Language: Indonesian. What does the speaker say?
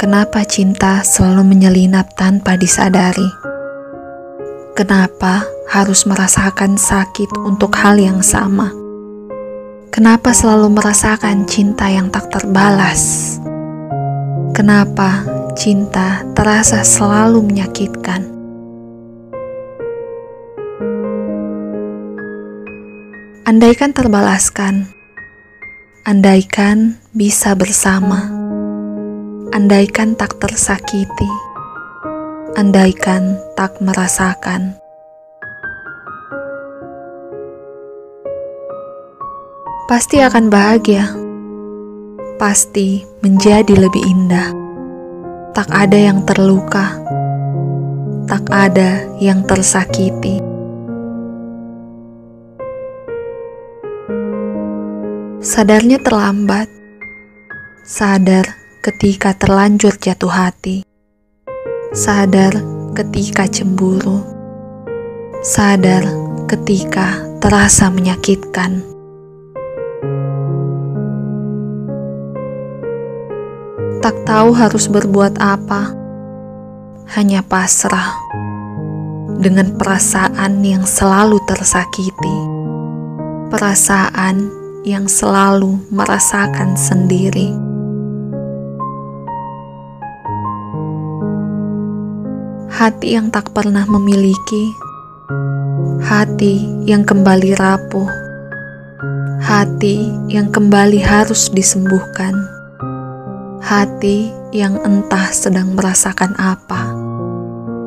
Kenapa cinta selalu menyelinap tanpa disadari? Kenapa harus merasakan sakit untuk hal yang sama? Kenapa selalu merasakan cinta yang tak terbalas? Kenapa cinta terasa selalu menyakitkan? Andaikan terbalaskan, andaikan bisa bersama Andaikan tak tersakiti, andaikan tak merasakan. Pasti akan bahagia, pasti menjadi lebih indah. Tak ada yang terluka, tak ada yang tersakiti. Sadarnya terlambat, sadar ketika terlanjur jatuh hati, sadar ketika cemburu, sadar ketika terasa menyakitkan. Tak tahu harus berbuat apa, hanya pasrah dengan perasaan yang selalu tersakiti, perasaan yang selalu merasakan sendiri. Hati yang tak pernah memiliki, hati yang kembali rapuh, hati yang kembali harus disembuhkan, hati yang entah sedang merasakan apa.